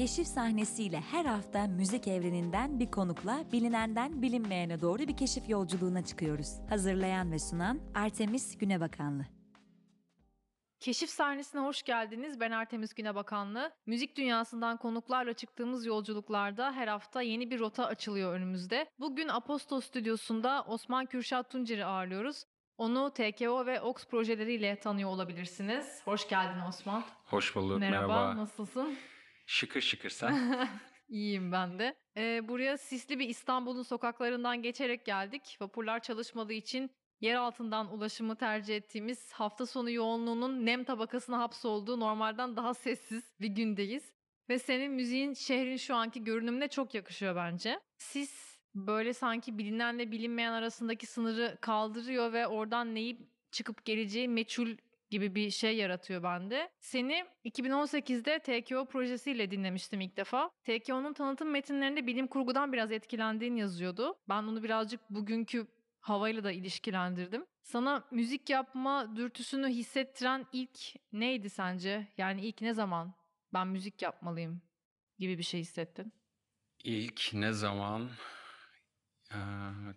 Keşif sahnesiyle her hafta müzik evreninden bir konukla bilinenden bilinmeyene doğru bir keşif yolculuğuna çıkıyoruz. Hazırlayan ve sunan Artemis Günebakanlı. Keşif sahnesine hoş geldiniz. Ben Artemis Günebakanlı. Müzik dünyasından konuklarla çıktığımız yolculuklarda her hafta yeni bir rota açılıyor önümüzde. Bugün Aposto Stüdyosu'nda Osman Kürşat Tuncer'i ağırlıyoruz. Onu TKO ve OX projeleriyle tanıyor olabilirsiniz. Hoş geldin Osman. Hoş bulduk. Merhaba, Merhaba. nasılsın? Şıkır şıkır sen. İyiyim ben de. Ee, buraya sisli bir İstanbul'un sokaklarından geçerek geldik. Vapurlar çalışmadığı için yer altından ulaşımı tercih ettiğimiz hafta sonu yoğunluğunun nem tabakasına hapsolduğu normalden daha sessiz bir gündeyiz. Ve senin müziğin şehrin şu anki görünümüne çok yakışıyor bence. Sis böyle sanki bilinenle bilinmeyen arasındaki sınırı kaldırıyor ve oradan neyi çıkıp geleceği meçhul gibi bir şey yaratıyor bende. Seni 2018'de TKO projesiyle dinlemiştim ilk defa. TKO'nun tanıtım metinlerinde bilim kurgudan biraz etkilendiğin yazıyordu. Ben onu birazcık bugünkü havayla da ilişkilendirdim. Sana müzik yapma dürtüsünü hissettiren ilk neydi sence? Yani ilk ne zaman ben müzik yapmalıyım gibi bir şey hissettin? İlk ne zaman? Ee,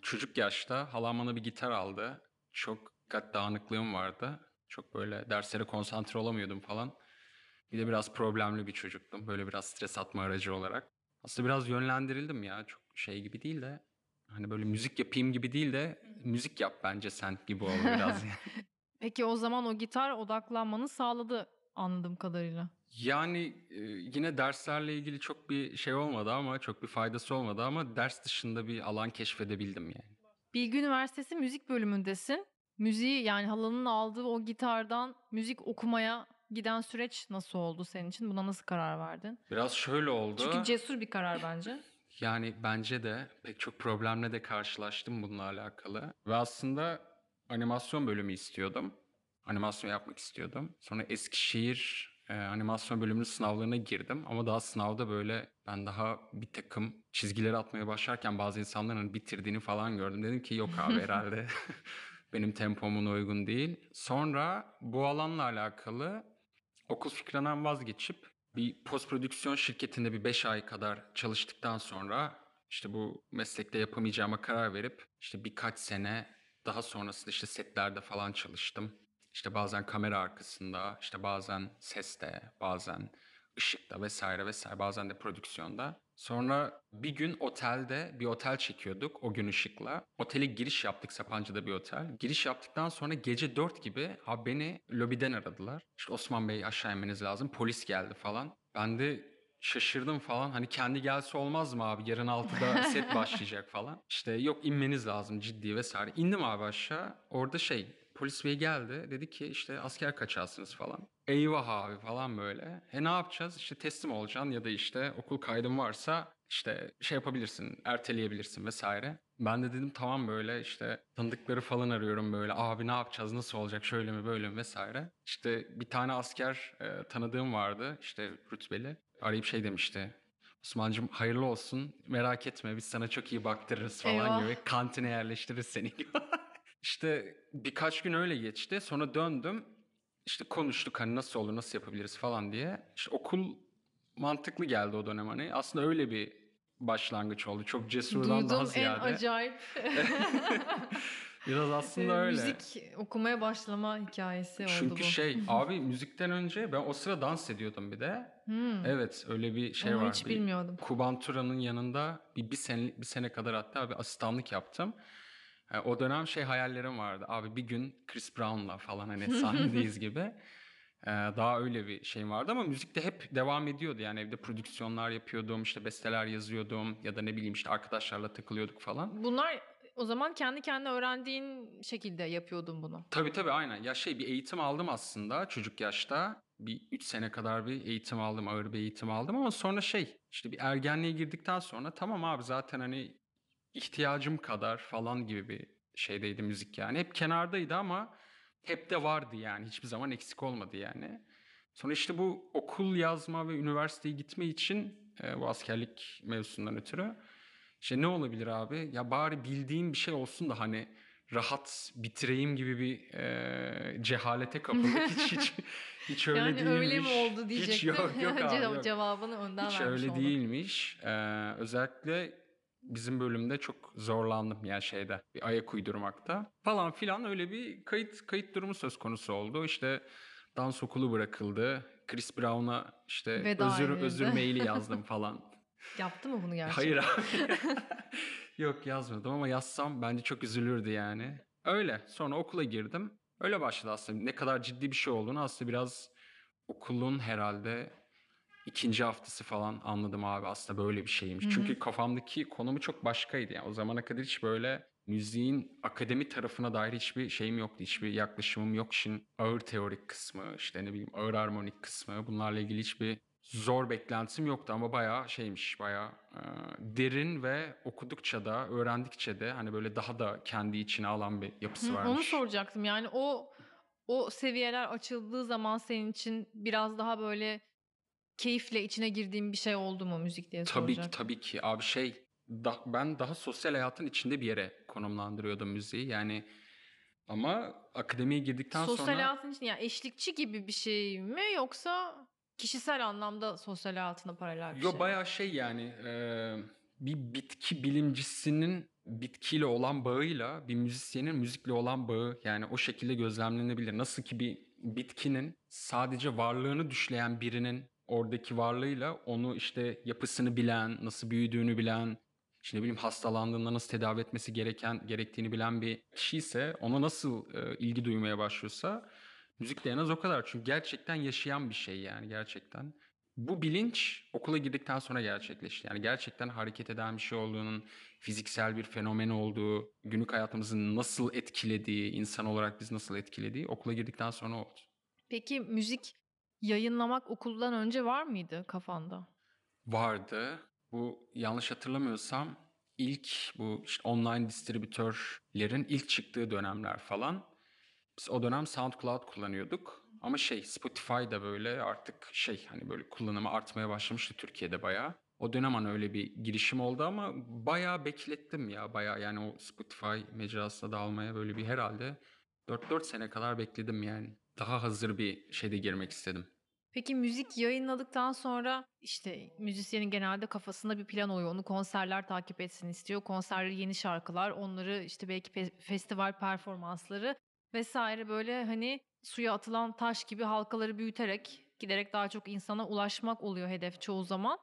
çocuk yaşta halam bana bir gitar aldı. Çok dikkat dağınıklığım vardı. Çok böyle derslere konsantre olamıyordum falan. Bir de biraz problemli bir çocuktum. Böyle biraz stres atma aracı olarak. Aslında biraz yönlendirildim ya. Çok şey gibi değil de. Hani böyle müzik yapayım gibi değil de müzik yap bence sen gibi oldu biraz. yani. Peki o zaman o gitar odaklanmanı sağladı anladığım kadarıyla. Yani e, yine derslerle ilgili çok bir şey olmadı ama çok bir faydası olmadı ama ders dışında bir alan keşfedebildim yani. Bilgi Üniversitesi müzik bölümündesin. Müziği yani halanın aldığı o gitardan müzik okumaya giden süreç nasıl oldu senin için? Buna nasıl karar verdin? Biraz şöyle oldu. Çünkü cesur bir karar bence. Yani bence de pek çok problemle de karşılaştım bununla alakalı. Ve aslında animasyon bölümü istiyordum. Animasyon yapmak istiyordum. Sonra Eskişehir e, animasyon bölümünün sınavlarına girdim. Ama daha sınavda böyle ben daha bir takım çizgileri atmaya başlarken bazı insanların bitirdiğini falan gördüm. Dedim ki yok abi herhalde benim tempomun uygun değil. Sonra bu alanla alakalı okul fikrinden vazgeçip bir post prodüksiyon şirketinde bir 5 ay kadar çalıştıktan sonra işte bu meslekte yapamayacağıma karar verip işte birkaç sene daha sonrasında işte setlerde falan çalıştım. İşte bazen kamera arkasında, işte bazen seste, bazen ışıkta vesaire vesaire, bazen de prodüksiyonda. Sonra bir gün otelde bir otel çekiyorduk o gün ışıkla. Otele giriş yaptık Sapanca'da bir otel. Giriş yaptıktan sonra gece 4 gibi ha beni lobiden aradılar. İşte Osman Bey aşağı inmeniz lazım. Polis geldi falan. Ben de şaşırdım falan. Hani kendi gelse olmaz mı abi? Yarın 6'da set başlayacak falan. İşte yok inmeniz lazım ciddi vesaire. İndim abi aşağı. Orada şey polis bey geldi. Dedi ki işte asker kaçarsınız falan. Eyvah abi falan böyle. E ne yapacağız? İşte teslim olacaksın ya da işte okul kaydın varsa işte şey yapabilirsin, erteleyebilirsin vesaire. Ben de dedim tamam böyle işte tanıdıkları falan arıyorum böyle. Abi ne yapacağız, nasıl olacak, şöyle mi böyle mi vesaire. İşte bir tane asker e, tanıdığım vardı işte rütbeli. Arayıp şey demişti. Osman'cığım hayırlı olsun merak etme biz sana çok iyi baktırırız falan Eyvah. gibi. Kantine yerleştiririz seni gibi. İşte birkaç gün öyle geçti. Sonra döndüm. İşte konuştuk hani nasıl olur, nasıl yapabiliriz falan diye. İşte okul mantıklı geldi o dönem hani. Aslında öyle bir başlangıç oldu. Çok cesurdan daha Duyduğum en ziyade. acayip Biraz aslında öyle. müzik okumaya başlama hikayesi oldu Çünkü bu. şey abi müzikten önce ben o sıra dans ediyordum bir de. Hmm. Evet öyle bir şey Onu var. hiç Bir bilmiyordum. Kubantura'nın yanında bir, bir, sene, bir sene kadar hatta bir asistanlık yaptım. E, o dönem şey hayallerim vardı. Abi bir gün Chris Brown'la falan hani sahnedeyiz gibi. E, daha öyle bir şeyim vardı ama müzikte hep devam ediyordu. Yani evde prodüksiyonlar yapıyordum, işte besteler yazıyordum ya da ne bileyim işte arkadaşlarla takılıyorduk falan. Bunlar o zaman kendi kendine öğrendiğin şekilde yapıyordun bunu. Tabii tabii aynen. Ya şey bir eğitim aldım aslında çocuk yaşta. Bir 3 sene kadar bir eğitim aldım, ağır bir eğitim aldım ama sonra şey işte bir ergenliğe girdikten sonra tamam abi zaten hani ihtiyacım kadar falan gibi bir şeydeydi müzik yani. Hep kenardaydı ama hep de vardı yani. Hiçbir zaman eksik olmadı yani. Sonra işte bu okul yazma ve üniversiteye gitme için e, bu askerlik mevzusundan ötürü işte ne olabilir abi? Ya bari bildiğim bir şey olsun da hani rahat bitireyim gibi bir e, cehalete kapıldık. Hiç hiç hiç öyle yani değilmiş. öyle mi oldu diyecektim. Hiç yok yok abi yok. Cevabını önden Hiç vermiş öyle oldun. değilmiş. Ee, özellikle bizim bölümde çok zorlandım yani şeyde bir ayak uydurmakta falan filan öyle bir kayıt kayıt durumu söz konusu oldu. İşte dans okulu bırakıldı. Chris Brown'a işte Veda özür edildi. özür maili yazdım falan. Yaptı mı bunu gerçekten? Hayır abi. Yok yazmadım ama yazsam bence çok üzülürdü yani. Öyle. Sonra okula girdim. Öyle başladı aslında. Ne kadar ciddi bir şey olduğunu aslında biraz okulun herhalde ikinci haftası falan anladım abi aslında böyle bir şeymiş. Hı hı. Çünkü kafamdaki konumu çok başkaydı. Yani o zamana kadar hiç böyle müziğin akademi tarafına dair hiçbir şeyim yoktu. Hiçbir yaklaşımım yok. İşin ağır teorik kısmı, işte ne bileyim ağır harmonik kısmı bunlarla ilgili hiçbir zor beklentim yoktu ama bayağı şeymiş, bayağı e, derin ve okudukça da, öğrendikçe de hani böyle daha da kendi içine alan bir yapısı Hı, varmış. Onu soracaktım. Yani o o seviyeler açıldığı zaman senin için biraz daha böyle keyifle içine girdiğin bir şey oldu mu müzik diye Tabii ki soracaktım. tabii ki abi şey da, ben daha sosyal hayatın içinde bir yere konumlandırıyordum müziği yani ama akademiye girdikten Sosyal sonra hayatın için yani eşlikçi gibi bir şey mi yoksa kişisel anlamda sosyal hayatına paralel bir yo şey bayağı şey yani e, bir bitki bilimcisinin bitkiyle olan bağıyla bir müzisyenin müzikle olan bağı yani o şekilde gözlemlenebilir. Nasıl ki bir bitkinin sadece varlığını düşleyen birinin oradaki varlığıyla onu işte yapısını bilen, nasıl büyüdüğünü bilen, işte ne bileyim hastalandığında nasıl tedavi etmesi gereken gerektiğini bilen bir kişi ise ona nasıl e, ilgi duymaya başlıyorsa müzik de en az o kadar. Çünkü gerçekten yaşayan bir şey yani gerçekten. Bu bilinç okula girdikten sonra gerçekleşti. Yani gerçekten hareket eden bir şey olduğunun, fiziksel bir fenomen olduğu, günlük hayatımızı nasıl etkilediği, insan olarak biz nasıl etkilediği okula girdikten sonra oldu. Peki müzik yayınlamak okuldan önce var mıydı kafanda? vardı. Bu yanlış hatırlamıyorsam ilk bu işte online distribütörlerin ilk çıktığı dönemler falan. Biz o dönem SoundCloud kullanıyorduk. Ama şey Spotify da böyle artık şey hani böyle kullanımı artmaya başlamıştı Türkiye'de bayağı. O dönem hani öyle bir girişim oldu ama bayağı beklettim ya bayağı yani o Spotify mecrasına dağılmaya böyle bir herhalde 4-4 sene kadar bekledim yani. Daha hazır bir şeyde girmek istedim. Peki müzik yayınladıktan sonra işte müzisyenin genelde kafasında bir plan oluyor. Onu konserler takip etsin istiyor. Konserleri yeni şarkılar, onları işte belki pe- festival performansları vesaire böyle hani suya atılan taş gibi halkaları büyüterek giderek daha çok insana ulaşmak oluyor hedef çoğu zaman.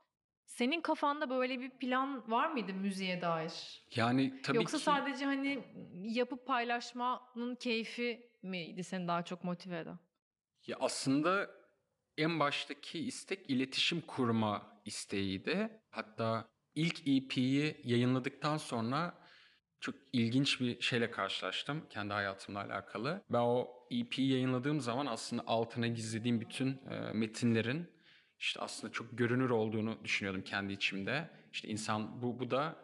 Senin kafanda böyle bir plan var mıydı müziğe dair? Yani tabii Yoksa ki... sadece hani yapıp paylaşmanın keyfi miydi seni daha çok motive eden? Ya aslında en baştaki istek iletişim kurma isteğiydi. Hatta ilk EP'yi yayınladıktan sonra çok ilginç bir şeyle karşılaştım kendi hayatımla alakalı. Ben o EP'yi yayınladığım zaman aslında altına gizlediğim bütün e, metinlerin işte aslında çok görünür olduğunu düşünüyordum kendi içimde. İşte insan bu bu da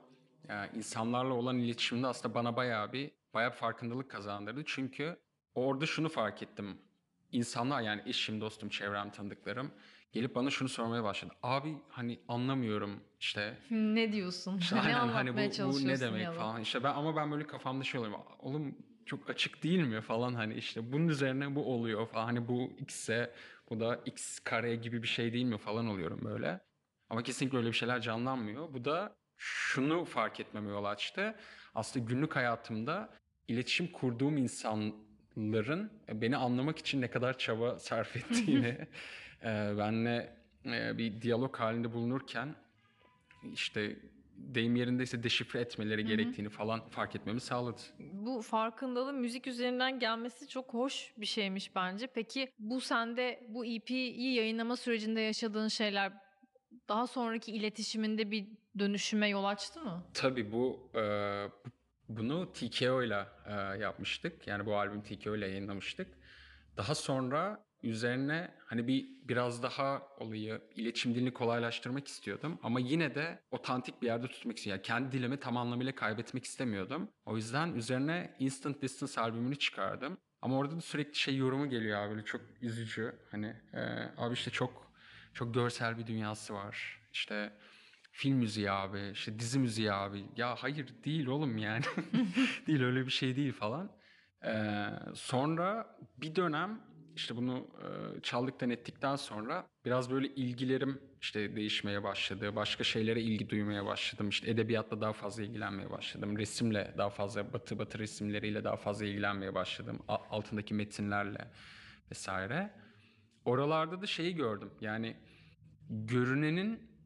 yani insanlarla olan iletişimde aslında bana bayağı bir bayağı bir farkındalık kazandırdı. Çünkü orada şunu fark ettim. İnsanlar yani eşim, dostum, çevrem, tanıdıklarım gelip bana şunu sormaya başladı. Abi hani anlamıyorum işte Ne diyorsun? işte ne aynen anlatmaya hani bu, bu ne demek ya falan. İşte ben ama ben böyle kafamda şey oluyorum. Oğlum çok açık değil mi falan hani işte bunun üzerine bu oluyor falan. Hani bu x'e bu da x kare gibi bir şey değil mi falan oluyorum böyle. Ama kesinlikle öyle bir şeyler canlanmıyor. Bu da şunu fark etmeme yol açtı. Aslında günlük hayatımda iletişim kurduğum insanların beni anlamak için ne kadar çaba sarf ettiğini, e, benle e, bir diyalog halinde bulunurken işte deyim yerindeyse deşifre etmeleri gerektiğini falan fark etmemi sağladı. Bu farkındalığın müzik üzerinden gelmesi çok hoş bir şeymiş bence. Peki bu sende bu EP'yi yayınlama sürecinde yaşadığın şeyler daha sonraki iletişiminde bir dönüşüme yol açtı mı? Tabii bu e, bunu TKO ile e, yapmıştık. Yani bu albüm TKO ile yayınlamıştık. Daha sonra üzerine hani bir biraz daha olayı iletişim dilini kolaylaştırmak istiyordum ama yine de otantik bir yerde tutmak istiyordum. Yani kendi dilimi tam anlamıyla kaybetmek istemiyordum. O yüzden üzerine Instant Distance albümünü çıkardım. Ama orada da sürekli şey yorumu geliyor abi böyle çok üzücü. Hani e, abi işte çok çok görsel bir dünyası var. İşte film müziği abi, işte dizi müziği abi. Ya hayır değil oğlum yani. değil öyle bir şey değil falan. Ee, sonra bir dönem işte bunu e, çaldıktan ettikten sonra biraz böyle ilgilerim işte değişmeye başladı. Başka şeylere ilgi duymaya başladım. İşte edebiyatla daha fazla ilgilenmeye başladım. Resimle daha fazla batı batı resimleriyle daha fazla ilgilenmeye başladım. Altındaki metinlerle vesaire. Oralarda da şeyi gördüm. Yani görünenin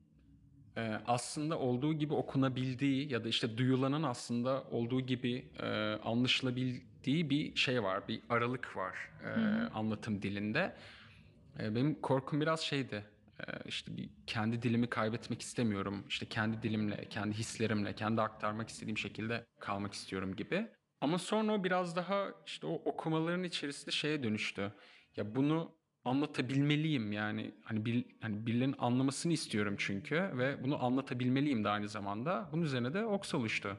e, aslında olduğu gibi okunabildiği ya da işte duyulanın aslında olduğu gibi e, anlaşılabildiği bir şey var, bir aralık var e, anlatım dilinde. E, benim korkum biraz şeydi, e, işte bir kendi dilimi kaybetmek istemiyorum, işte kendi dilimle, kendi hislerimle, kendi aktarmak istediğim şekilde kalmak istiyorum gibi. Ama sonra o biraz daha işte o okumaların içerisinde şeye dönüştü. Ya bunu anlatabilmeliyim yani hani bir hani birilerinin anlamasını istiyorum çünkü ve bunu anlatabilmeliyim de aynı zamanda. Bunun üzerine de Ox oluştu.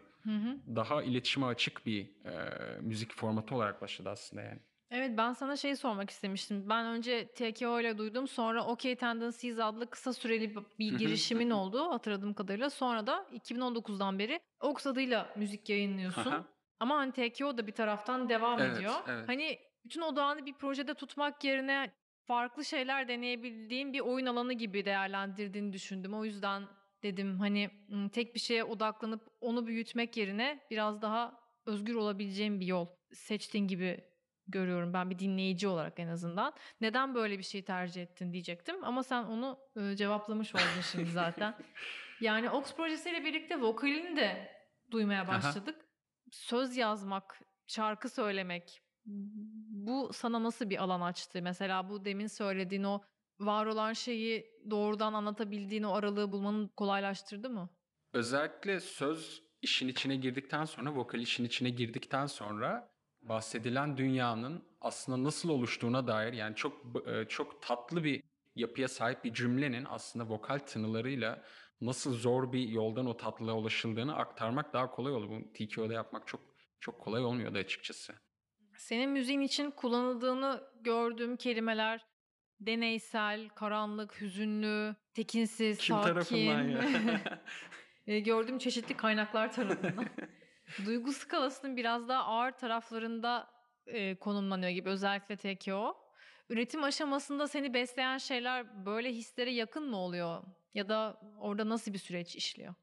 Daha iletişime açık bir e, müzik formatı olarak başladı aslında yani. Evet ben sana şey sormak istemiştim. Ben önce TKO ile duydum. Sonra OK Tendencies adlı kısa süreli bir girişimin olduğu hatırladığım kadarıyla. Sonra da 2019'dan beri Ox adıyla müzik yayınlıyorsun. Ama hani TKO da bir taraftan devam Evet, ediyor. evet. Hani bütün odağını bir projede tutmak yerine farklı şeyler deneyebildiğin bir oyun alanı gibi değerlendirdiğini düşündüm. O yüzden dedim hani tek bir şeye odaklanıp onu büyütmek yerine biraz daha özgür olabileceğim bir yol seçtiğin gibi görüyorum ben bir dinleyici olarak en azından. Neden böyle bir şey tercih ettin diyecektim ama sen onu e, cevaplamış oldun şimdi zaten. Yani Ox projesiyle birlikte vokalini de duymaya Aha. başladık. Söz yazmak, şarkı söylemek bu sana nasıl bir alan açtı? Mesela bu demin söylediğin o var olan şeyi doğrudan anlatabildiğin o aralığı bulmanı kolaylaştırdı mı? Özellikle söz işin içine girdikten sonra, vokal işin içine girdikten sonra bahsedilen dünyanın aslında nasıl oluştuğuna dair yani çok e, çok tatlı bir yapıya sahip bir cümlenin aslında vokal tınılarıyla nasıl zor bir yoldan o tatlılığa ulaşıldığını aktarmak daha kolay oldu. Bunu TKO'da yapmak çok çok kolay olmuyordu açıkçası. Senin müziğin için kullanıldığını gördüğüm kelimeler deneysel, karanlık, hüzünlü, tekinsiz, Kim sakin. tarafından ya? E, gördüğüm çeşitli kaynaklar tarafından. Duygu skalasının biraz daha ağır taraflarında e, konumlanıyor gibi özellikle TKO. Üretim aşamasında seni besleyen şeyler böyle hislere yakın mı oluyor? Ya da orada nasıl bir süreç işliyor?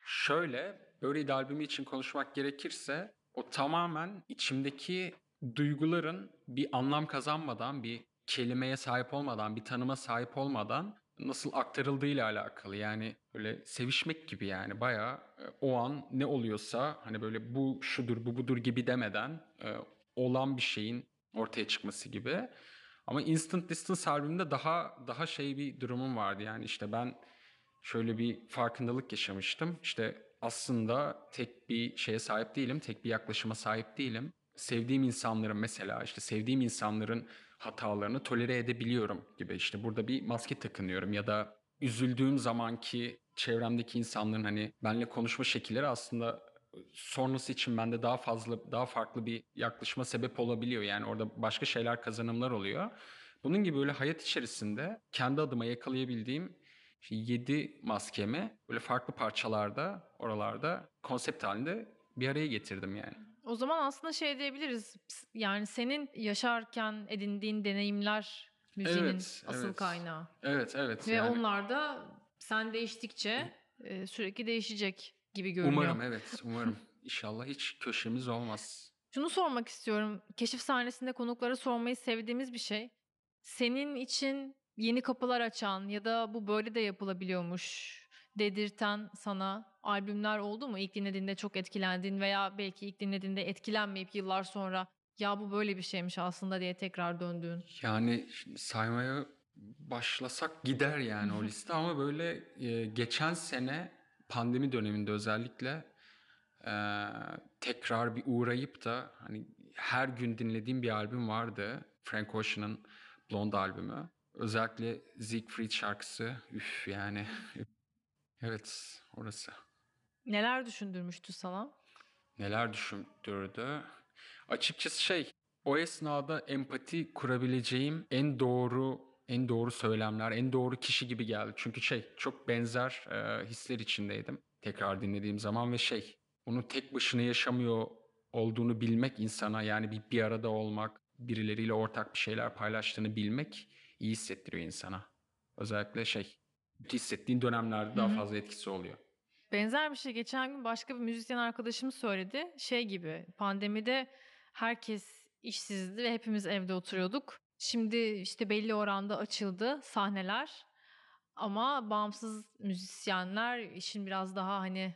Şöyle, Buried albümü için konuşmak gerekirse o tamamen içimdeki duyguların bir anlam kazanmadan, bir kelimeye sahip olmadan, bir tanıma sahip olmadan nasıl aktarıldığıyla alakalı. Yani böyle sevişmek gibi yani bayağı e, o an ne oluyorsa hani böyle bu şudur bu budur gibi demeden e, olan bir şeyin ortaya çıkması gibi. Ama Instant Distance albümünde daha daha şey bir durumum vardı. Yani işte ben şöyle bir farkındalık yaşamıştım. İşte aslında tek bir şeye sahip değilim, tek bir yaklaşıma sahip değilim. Sevdiğim insanların mesela işte sevdiğim insanların hatalarını tolere edebiliyorum gibi. İşte burada bir maske takınıyorum ya da üzüldüğüm zamanki çevremdeki insanların hani benimle konuşma şekilleri aslında sonrası için bende daha fazla daha farklı bir yaklaşıma sebep olabiliyor. Yani orada başka şeyler kazanımlar oluyor. Bunun gibi böyle hayat içerisinde kendi adıma yakalayabildiğim 7 maskemi böyle farklı parçalarda oralarda konsept halinde bir araya getirdim yani. O zaman aslında şey diyebiliriz. Yani senin yaşarken edindiğin deneyimler müziğin Evet, asıl evet. kaynağı. Evet evet. Ve yani. onlar da sen değiştikçe e, sürekli değişecek gibi görünüyor. Umarım evet umarım. İnşallah hiç köşemiz olmaz. Şunu sormak istiyorum. Keşif sahnesinde konuklara sormayı sevdiğimiz bir şey. Senin için yeni kapılar açan ya da bu böyle de yapılabiliyormuş dedirten sana albümler oldu mu? İlk dinlediğinde çok etkilendiğin veya belki ilk dinlediğinde etkilenmeyip yıllar sonra ya bu böyle bir şeymiş aslında diye tekrar döndüğün. Yani saymaya başlasak gider yani o liste ama böyle e, geçen sene pandemi döneminde özellikle e, tekrar bir uğrayıp da hani her gün dinlediğim bir albüm vardı. Frank Ocean'ın Blonde albümü. Özellikle Siegfried şarkısı. Üf yani. Evet orası. Neler düşündürmüştü sana? Neler düşündürdü? Açıkçası şey, o esnada empati kurabileceğim en doğru en doğru söylemler, en doğru kişi gibi geldi. Çünkü şey çok benzer e, hisler içindeydim tekrar dinlediğim zaman ve şey bunu tek başına yaşamıyor olduğunu bilmek insana yani bir, bir arada olmak, birileriyle ortak bir şeyler paylaştığını bilmek iyi hissettiriyor insana. Özellikle şey kötü hissettiğin dönemlerde daha Hı hı. fazla etkisi oluyor. Benzer bir şey geçen gün başka bir müzisyen arkadaşım söyledi. Şey gibi pandemide herkes işsizdi ve hepimiz evde oturuyorduk. Şimdi işte belli oranda açıldı sahneler. Ama bağımsız müzisyenler işin biraz daha hani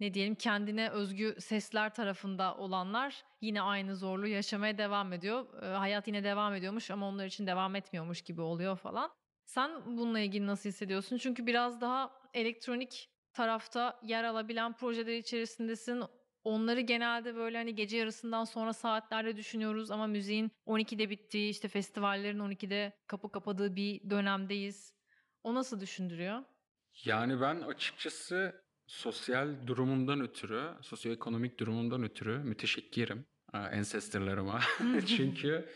ne diyelim kendine özgü sesler tarafında olanlar yine aynı zorluğu yaşamaya devam ediyor. Ee, hayat yine devam ediyormuş ama onlar için devam etmiyormuş gibi oluyor falan. Sen bununla ilgili nasıl hissediyorsun? Çünkü biraz daha elektronik tarafta yer alabilen projeler içerisindesin. Onları genelde böyle hani gece yarısından sonra saatlerde düşünüyoruz ama müziğin 12'de bittiği, işte festivallerin 12'de kapı kapadığı bir dönemdeyiz. O nasıl düşündürüyor? Yani ben açıkçası sosyal durumumdan ötürü, sosyoekonomik durumumdan ötürü müteşekkirim e, ancestorlarıma. Çünkü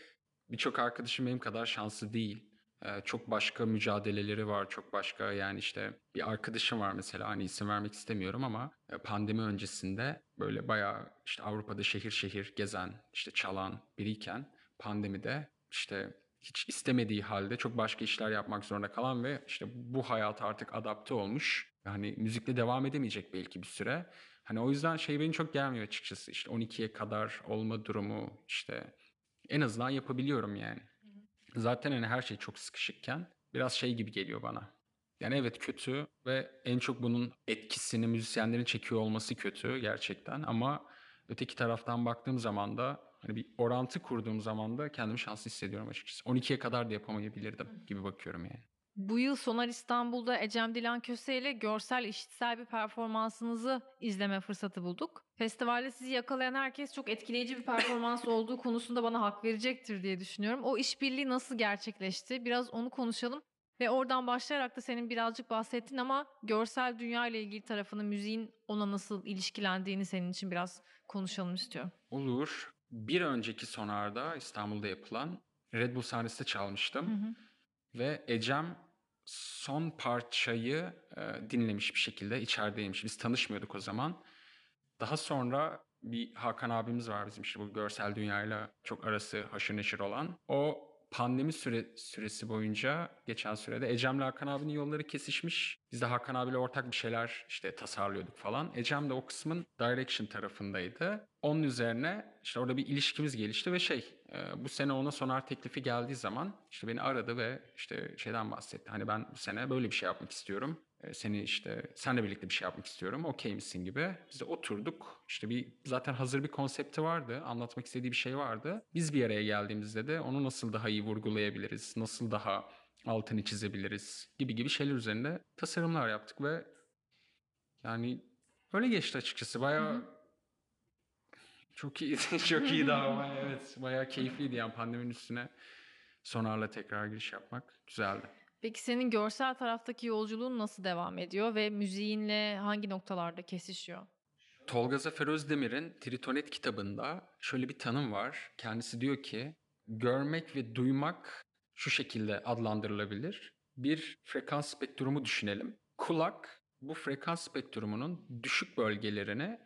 birçok arkadaşım benim kadar şanslı değil. E, Çok başka mücadeleleri var, çok başka yani işte bir arkadaşım var mesela hani isim vermek istemiyorum ama e, pandemi öncesinde böyle bayağı işte Avrupa'da şehir şehir gezen, işte çalan biriyken pandemide işte hiç istemediği halde çok başka işler yapmak zorunda kalan ve işte bu hayata artık adapte olmuş. Yani müzikle devam edemeyecek belki bir süre. Hani o yüzden şey beni çok gelmiyor açıkçası. İşte 12'ye kadar olma durumu işte en azından yapabiliyorum yani. Zaten hani her şey çok sıkışıkken biraz şey gibi geliyor bana. Yani evet kötü ve en çok bunun etkisini müzisyenlerin çekiyor olması kötü gerçekten ama öteki taraftan baktığım zaman da hani bir orantı kurduğum zaman da kendimi şanslı hissediyorum açıkçası. 12'ye kadar da yapamayabilirdim gibi bakıyorum yani. Bu yıl Sonar İstanbul'da Ecem Dilan Köse ile görsel işitsel bir performansınızı izleme fırsatı bulduk. Festivalde sizi yakalayan herkes çok etkileyici bir performans olduğu konusunda bana hak verecektir diye düşünüyorum. O işbirliği nasıl gerçekleşti? Biraz onu konuşalım. Ve oradan başlayarak da senin birazcık bahsettin ama görsel dünya ile ilgili tarafını, müziğin ona nasıl ilişkilendiğini senin için biraz konuşalım istiyorum. Olur. Bir önceki sonarda İstanbul'da yapılan Red Bull sahnesinde çalmıştım. Hı hı. Ve Ecem son parçayı e, dinlemiş bir şekilde içerideymiş. Biz tanışmıyorduk o zaman. Daha sonra bir Hakan abimiz var bizim işte bu görsel dünyayla çok arası haşır neşir olan. O pandemi süre, süresi boyunca geçen sürede Ecem'le Hakan abinin yolları kesişmiş. Biz de Hakan abiyle ortak bir şeyler işte tasarlıyorduk falan. Ecem de o kısmın direction tarafındaydı. Onun üzerine işte orada bir ilişkimiz gelişti ve şey e, bu sene ona sonar teklifi geldiği zaman işte beni aradı ve işte şeyden bahsetti. Hani ben bu sene böyle bir şey yapmak istiyorum. Seni işte senle birlikte bir şey yapmak istiyorum. Okey misin gibi. Biz de oturduk. İşte bir zaten hazır bir konsepti vardı. Anlatmak istediği bir şey vardı. Biz bir araya geldiğimizde de onu nasıl daha iyi vurgulayabiliriz? Nasıl daha altını çizebiliriz? Gibi gibi şeyler üzerinde tasarımlar yaptık ve yani öyle geçti açıkçası. Bayağı çok iyi çok iyiydi ama evet bayağı keyifliydi yani pandeminin üstüne sonarla tekrar giriş yapmak güzeldi. Peki senin görsel taraftaki yolculuğun nasıl devam ediyor ve müziğinle hangi noktalarda kesişiyor? Tolga Zafer Özdemir'in Tritonet kitabında şöyle bir tanım var. Kendisi diyor ki görmek ve duymak şu şekilde adlandırılabilir. Bir frekans spektrumu düşünelim. Kulak bu frekans spektrumunun düşük bölgelerini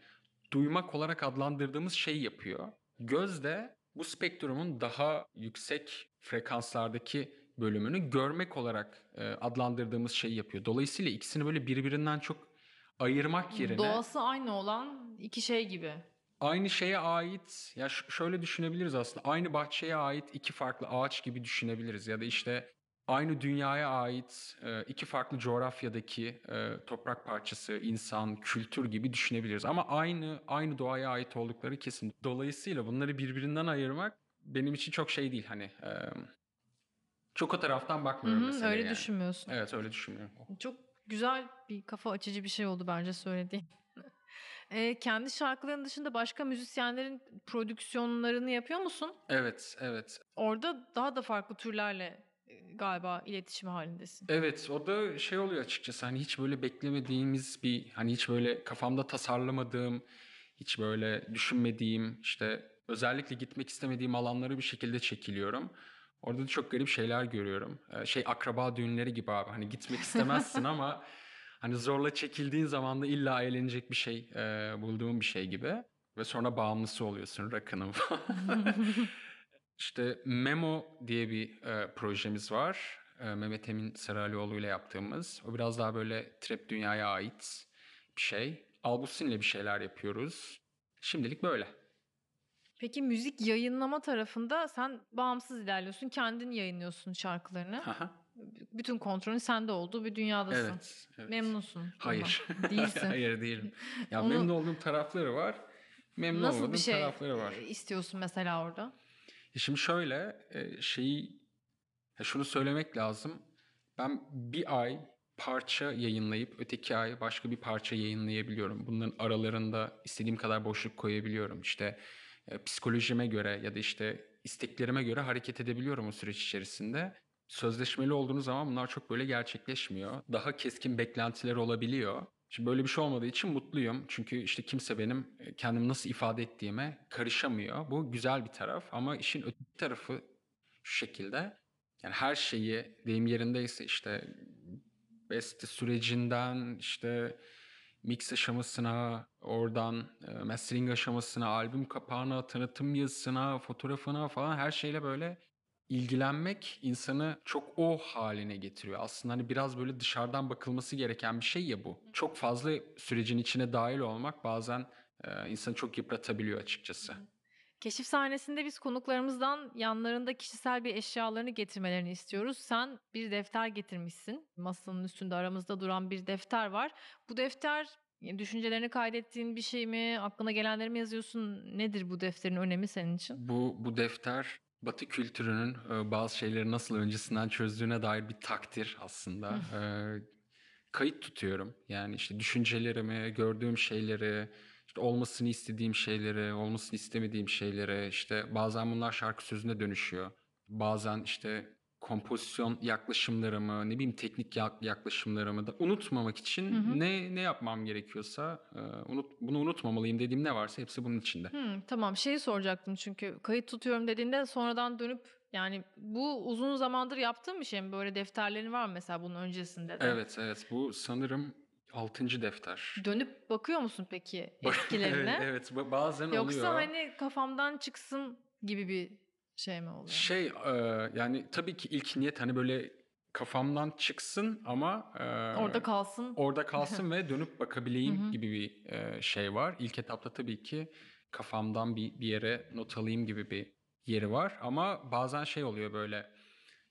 duymak olarak adlandırdığımız şeyi yapıyor. Göz de bu spektrumun daha yüksek frekanslardaki bölümünü görmek olarak e, adlandırdığımız şeyi yapıyor. Dolayısıyla ikisini böyle birbirinden çok ayırmak yerine Doğası aynı olan iki şey gibi. aynı şeye ait ya şöyle düşünebiliriz aslında aynı bahçeye ait iki farklı ağaç gibi düşünebiliriz ya da işte aynı dünyaya ait e, iki farklı coğrafyadaki e, toprak parçası, insan, kültür gibi düşünebiliriz ama aynı aynı doğaya ait oldukları kesin. Dolayısıyla bunları birbirinden ayırmak benim için çok şey değil hani çok o taraftan bakmıyorum hı, meseleye öyle yani. düşünmüyorsun. Evet öyle düşünmüyorum. Çok güzel bir kafa açıcı bir şey oldu bence söylediğin. Ee, kendi şarkıların dışında başka müzisyenlerin prodüksiyonlarını yapıyor musun? Evet, evet. Orada daha da farklı türlerle e, galiba iletişim halindesin. Evet o da şey oluyor açıkçası hani hiç böyle beklemediğimiz bir hani hiç böyle kafamda tasarlamadığım hiç böyle düşünmediğim işte özellikle gitmek istemediğim alanları bir şekilde çekiliyorum. Orada da çok garip şeyler görüyorum. Ee, şey akraba düğünleri gibi abi. Hani gitmek istemezsin ama hani zorla çekildiğin zaman da illa eğlenecek bir şey e, bulduğun bir şey gibi. Ve sonra bağımlısı oluyorsun rakının falan. işte Memo diye bir e, projemiz var. E, Mehmet Emin Saralioğlu ile yaptığımız. O biraz daha böyle trap dünyaya ait bir şey. Albusin'le bir şeyler yapıyoruz. Şimdilik böyle. Peki müzik yayınlama tarafında sen bağımsız ilerliyorsun. Kendin yayınlıyorsun şarkılarını. Haha. Bütün kontrolün sende olduğu bir dünyadasın. evet, evet. Memnunsun. Hayır. Değilsin. Hayır değilim. Ya Onu- memnun olduğum tarafları var. Memnun Nasıl olmadığım bir şey tarafları var. e, istiyorsun mesela orada? E Şimdi şöyle e, şeyi şunu söylemek lazım. Ben bir ay parça yayınlayıp öteki ay başka bir parça yayınlayabiliyorum. Bunların aralarında istediğim kadar boşluk koyabiliyorum. İşte psikolojime göre ya da işte isteklerime göre hareket edebiliyorum o süreç içerisinde. Sözleşmeli olduğunuz zaman bunlar çok böyle gerçekleşmiyor. Daha keskin beklentiler olabiliyor. Şimdi böyle bir şey olmadığı için mutluyum. Çünkü işte kimse benim e, kendimi nasıl ifade ettiğime karışamıyor. Bu güzel bir taraf ama işin öteki tarafı şu şekilde. Yani her şeyi deyim yerindeyse işte beste sürecinden işte mix aşamasına, oradan e, mastering aşamasına, albüm kapağına, tanıtım yazısına, fotoğrafına falan her şeyle böyle ilgilenmek insanı çok o haline getiriyor. Aslında hani biraz böyle dışarıdan bakılması gereken bir şey ya bu. Çok fazla sürecin içine dahil olmak bazen e, insanı çok yıpratabiliyor açıkçası. Keşif sahnesinde biz konuklarımızdan yanlarında kişisel bir eşyalarını getirmelerini istiyoruz. Sen bir defter getirmişsin. Masanın üstünde aramızda duran bir defter var. Bu defter düşüncelerini kaydettiğin bir şey mi? Aklına gelenleri mi yazıyorsun? Nedir bu defterin önemi senin için? Bu bu defter Batı kültürünün e, bazı şeyleri nasıl öncesinden çözdüğüne dair bir takdir aslında. E, kayıt tutuyorum. Yani işte düşüncelerimi, gördüğüm şeyleri, işte olmasını istediğim şeyleri, olmasını istemediğim şeyleri, işte bazen bunlar şarkı sözüne dönüşüyor. Bazen işte kompozisyon yaklaşımlarımı, ne bileyim teknik yak- yaklaşımlarımı da unutmamak için Hı hı. ne ne yapmam gerekiyorsa, e, unut bunu unutmamalıyım dediğim ne varsa hepsi bunun içinde. Hmm, tamam şeyi soracaktım çünkü kayıt tutuyorum dediğinde sonradan dönüp yani bu uzun zamandır yaptığın bir şey mi? Böyle defterlerin var mı mesela bunun öncesinde de? Evet evet bu sanırım 6. defter. Dönüp bakıyor musun peki eskilerine? evet, evet ba- bazen Yoksa oluyor. hani kafamdan çıksın gibi bir şey mi oluyor? Şey e, yani tabii ki ilk niyet hani böyle kafamdan çıksın ama e, Orada kalsın. orada kalsın ve dönüp bakabileyim gibi bir e, şey var. İlk etapta tabii ki kafamdan bir, bir yere not alayım gibi bir yeri var ama bazen şey oluyor böyle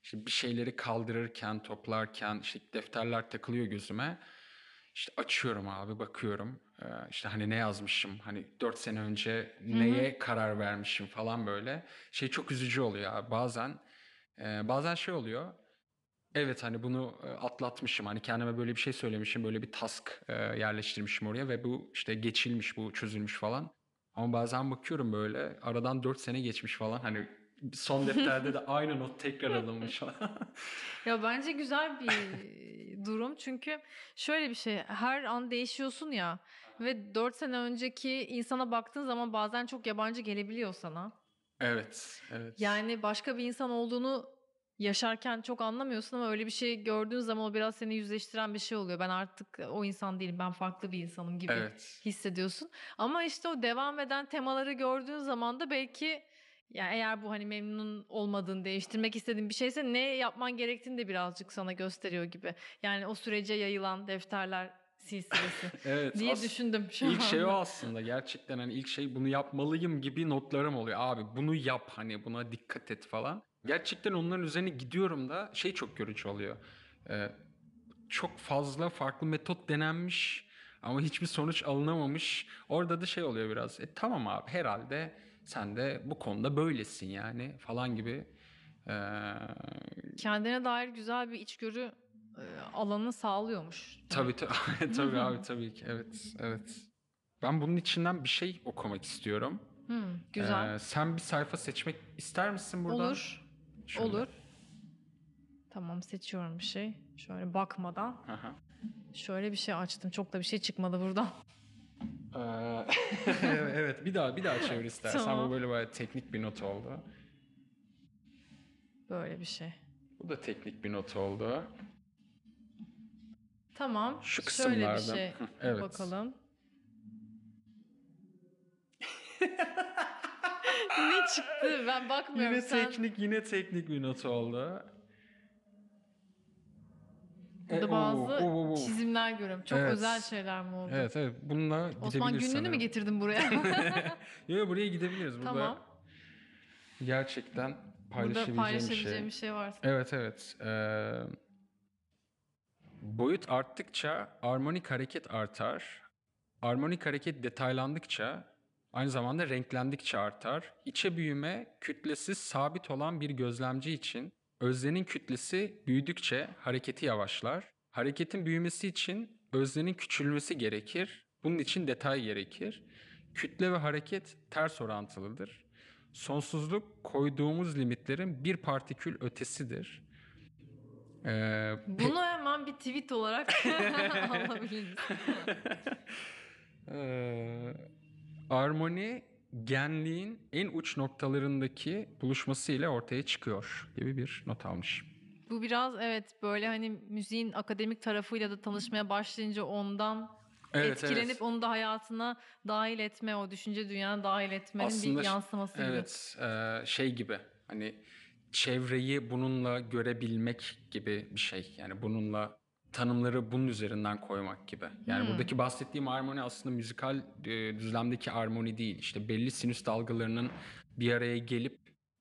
işte bir şeyleri kaldırırken, toplarken işte defterler takılıyor gözüme. İşte açıyorum abi bakıyorum. Ee, işte hani ne yazmışım? Hani 4 sene önce neye karar vermişim falan böyle. Şey çok üzücü oluyor abi bazen e, bazen şey oluyor. Evet hani bunu atlatmışım. Hani kendime böyle bir şey söylemişim böyle bir task e, yerleştirmişim oraya ve bu işte geçilmiş bu çözülmüş falan. Ama bazen bakıyorum böyle aradan 4 sene geçmiş falan. Hani son defterde de aynı not tekrar alınmış falan. Ya bence güzel bir durum çünkü şöyle bir şey her an değişiyorsun ya ve 4 sene önceki insana baktığın zaman bazen çok yabancı gelebiliyor sana. evet evet Yani başka bir insan olduğunu yaşarken çok anlamıyorsun ama öyle bir şey gördüğün zaman o biraz seni yüzleştiren bir şey oluyor. Ben artık o insan değilim ben farklı bir insanım gibi evet hissediyorsun. Ama işte o devam eden temaları gördüğün zaman da belki ya eğer bu hani memnun olmadığın, değiştirmek istediğin bir şeyse ne yapman gerektiğini de birazcık sana gösteriyor gibi. Yani o sürece yayılan defterler silsilesi evet diye düşündüm şu İlk şey o anda. aslında gerçekten hani ilk şey bunu yapmalıyım gibi notlarım oluyor. Abi bunu yap hani buna dikkat et falan. Gerçekten onların üzerine gidiyorum da şey çok görücü oluyor. Ee, çok fazla farklı metot denenmiş ama hiçbir sonuç alınamamış. Orada da şey oluyor biraz. E tamam abi herhalde sen de bu konuda böylesin yani falan gibi. Ee, Kendine dair güzel bir içgörü alanı sağlıyormuş. Tabii tabii, tabii abi tabii ki evet evet. Ben bunun içinden bir şey okumak istiyorum. Hmm, güzel. Ee, sen bir sayfa seçmek ister misin buradan? Olur. Şöyle. Olur. Tamam seçiyorum bir şey. Şöyle bakmadan. Aha. Şöyle bir şey açtım. Çok da bir şey çıkmadı buradan. Ee, evet bir daha bir daha çevir istersen Tamam. bu böyle bayağı teknik bir not oldu. Böyle bir şey. Bu da teknik bir not oldu. Tamam. Şu Şöyle bir şey evet. bakalım. ne çıktı? Ben bakmıyorum. Yine Sen teknik, yine teknik bir not oldu. Burada E, bazı oo, oo, oo. çizimler görüyorum. Çok Evet. özel şeyler mi oldu? Evet evet bununla Osman gidebiliriz günlüğünü mü sanırım. getirdin buraya? Yok buraya gidebiliriz. Burada tamam. gerçekten Burada paylaşabileceğim paylaşabileceğim bir bir şey. şey varsa. Evet evet. Ee, boyut arttıkça armonik hareket artar. Armonik hareket detaylandıkça aynı zamanda renklendikçe artar. İçe büyüme kütlesi sabit olan bir gözlemci için öznenin kütlesi büyüdükçe hareketi yavaşlar. Hareketin büyümesi için öznenin küçülmesi gerekir. Bunun için detay gerekir. Kütle ve hareket ters orantılıdır. Sonsuzluk koyduğumuz limitlerin bir partikül ötesidir. Ee, Bunu hemen bir tweet olarak alabiliriz. Ee, armoni genliğin en uç noktalarındaki buluşması ile ortaya çıkıyor gibi bir not almış. Bu biraz evet böyle hani müziğin akademik tarafıyla da tanışmaya başlayınca ondan etkilenip onu da hayatına dahil etme, o düşünce dünyana dahil etmenin Aslında bir yansıması gibi. Evet, e, şey gibi hani çevreyi bununla görebilmek gibi bir şey. Yani bununla tanımları bunun üzerinden koymak gibi. Yani Hmm. buradaki bahsettiğim armoni aslında müzikal e, düzlemdeki armoni değil. İşte belli sinüs dalgalarının bir araya gelip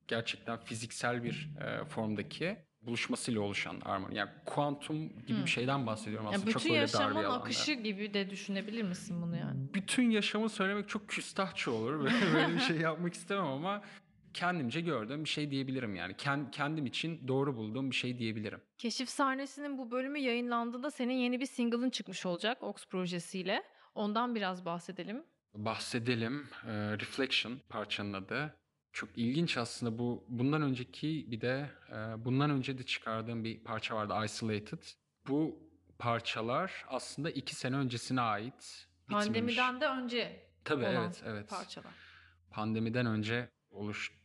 gerçekten fiziksel bir e, formdaki buluşmasıyla oluşan armoni. Yani kuantum gibi Hmm. bir şeyden bahsediyorum Yani aslında. çok bütün böyle dar bir yaşamın alanda. akışı gibi de düşünebilir misin bunu yani? bütün yaşamı söylemek çok küstahçı olur. Böyle bir şey yapmak istemem ama kendimce gördüğüm bir şey diyebilirim yani. Ken- kendim için doğru bulduğum bir şey diyebilirim. Keşif sahnesinin bu bölümü yayınlandığında senin yeni bir single'ın çıkmış olacak Ox projesiyle. Ondan biraz bahsedelim. Bahsedelim. Ee, Reflection parçanın adı. Çok ilginç aslında bu. Bundan önceki bir de e, bundan önce de çıkardığım bir parça vardı Isolated. Bu parçalar aslında iki sene öncesine ait. bitmemiş. Pandemiden de önce Tabii olan evet evet. parçalar. Pandemiden önce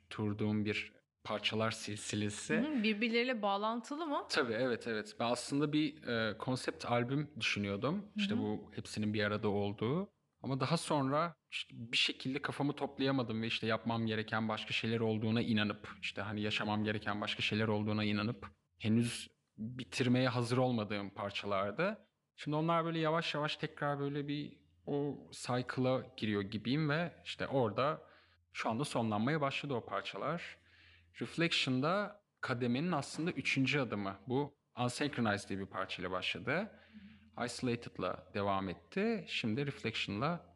oluşturduğum bir parçalar silsilesi. Hı, birbirleriyle bağlantılı mı? Tabii evet evet. Ben aslında bir e, konsept albüm düşünüyordum. İşte Hı hı. bu hepsinin bir arada olduğu. Ama daha sonra işte bir şekilde kafamı toplayamadım ve işte yapmam gereken başka şeyler olduğuna inanıp işte hani yaşamam gereken başka şeyler olduğuna inanıp henüz bitirmeye hazır olmadığım parçalardı. Şimdi onlar böyle yavaş yavaş tekrar böyle bir o cycle'a giriyor gibiyim ve işte orada şu anda sonlanmaya başladı o parçalar. Reflection'da kademenin aslında üçüncü adımı. Bu Unsynchronized diye bir parçayla başladı. Isolated'la devam etti. Şimdi Reflection'la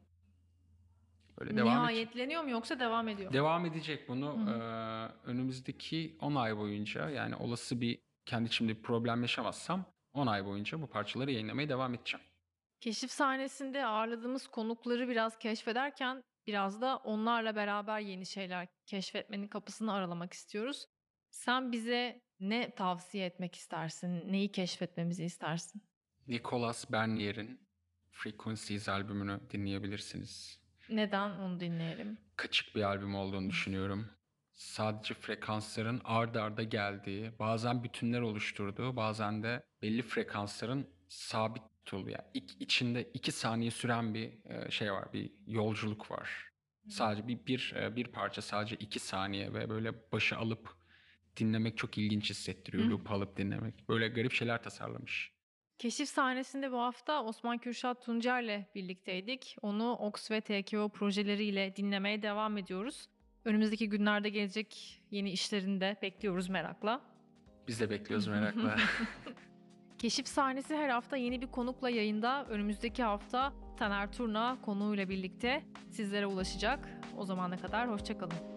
böyle devam. Nihayetleniyor mu yoksa devam ediyor? mu? Devam edecek bunu Hı hı. eee, önümüzdeki 10 ay boyunca yani olası bir kendi içimde bir problem yaşamazsam 10 ay boyunca bu parçaları yayınlamaya devam edeceğim. Keşif sahnesinde ağırladığımız konukları biraz keşfederken biraz da onlarla beraber yeni şeyler keşfetmenin kapısını aralamak istiyoruz. Sen bize ne tavsiye etmek istersin? Neyi keşfetmemizi istersin? Nicolas Bernier'in Frequencies albümünü dinleyebilirsiniz. Neden onu dinleyelim? kaçık bir albüm olduğunu düşünüyorum. Sadece frekansların ard arda geldiği, bazen bütünler oluşturduğu, bazen de belli frekansların sabit Yani iç- içinde iki saniye süren bir e, şey var, bir yolculuk var. Sadece bir, bir, e, bir parça sadece iki saniye ve böyle başı alıp dinlemek çok ilginç hissettiriyor. Hı. Loop alıp dinlemek. Böyle garip şeyler tasarlamış. Keşif sahnesinde bu hafta Osman Kürşat Tuncer'le birlikteydik. Onu Ox ve TKO projeleriyle dinlemeye devam ediyoruz. Önümüzdeki günlerde gelecek yeni işlerini de bekliyoruz merakla. Biz de bekliyoruz merakla. Keşif sahnesi her hafta yeni bir konukla yayında. Önümüzdeki hafta Taner Turna konuğuyla birlikte sizlere ulaşacak. O zamana kadar hoşçakalın.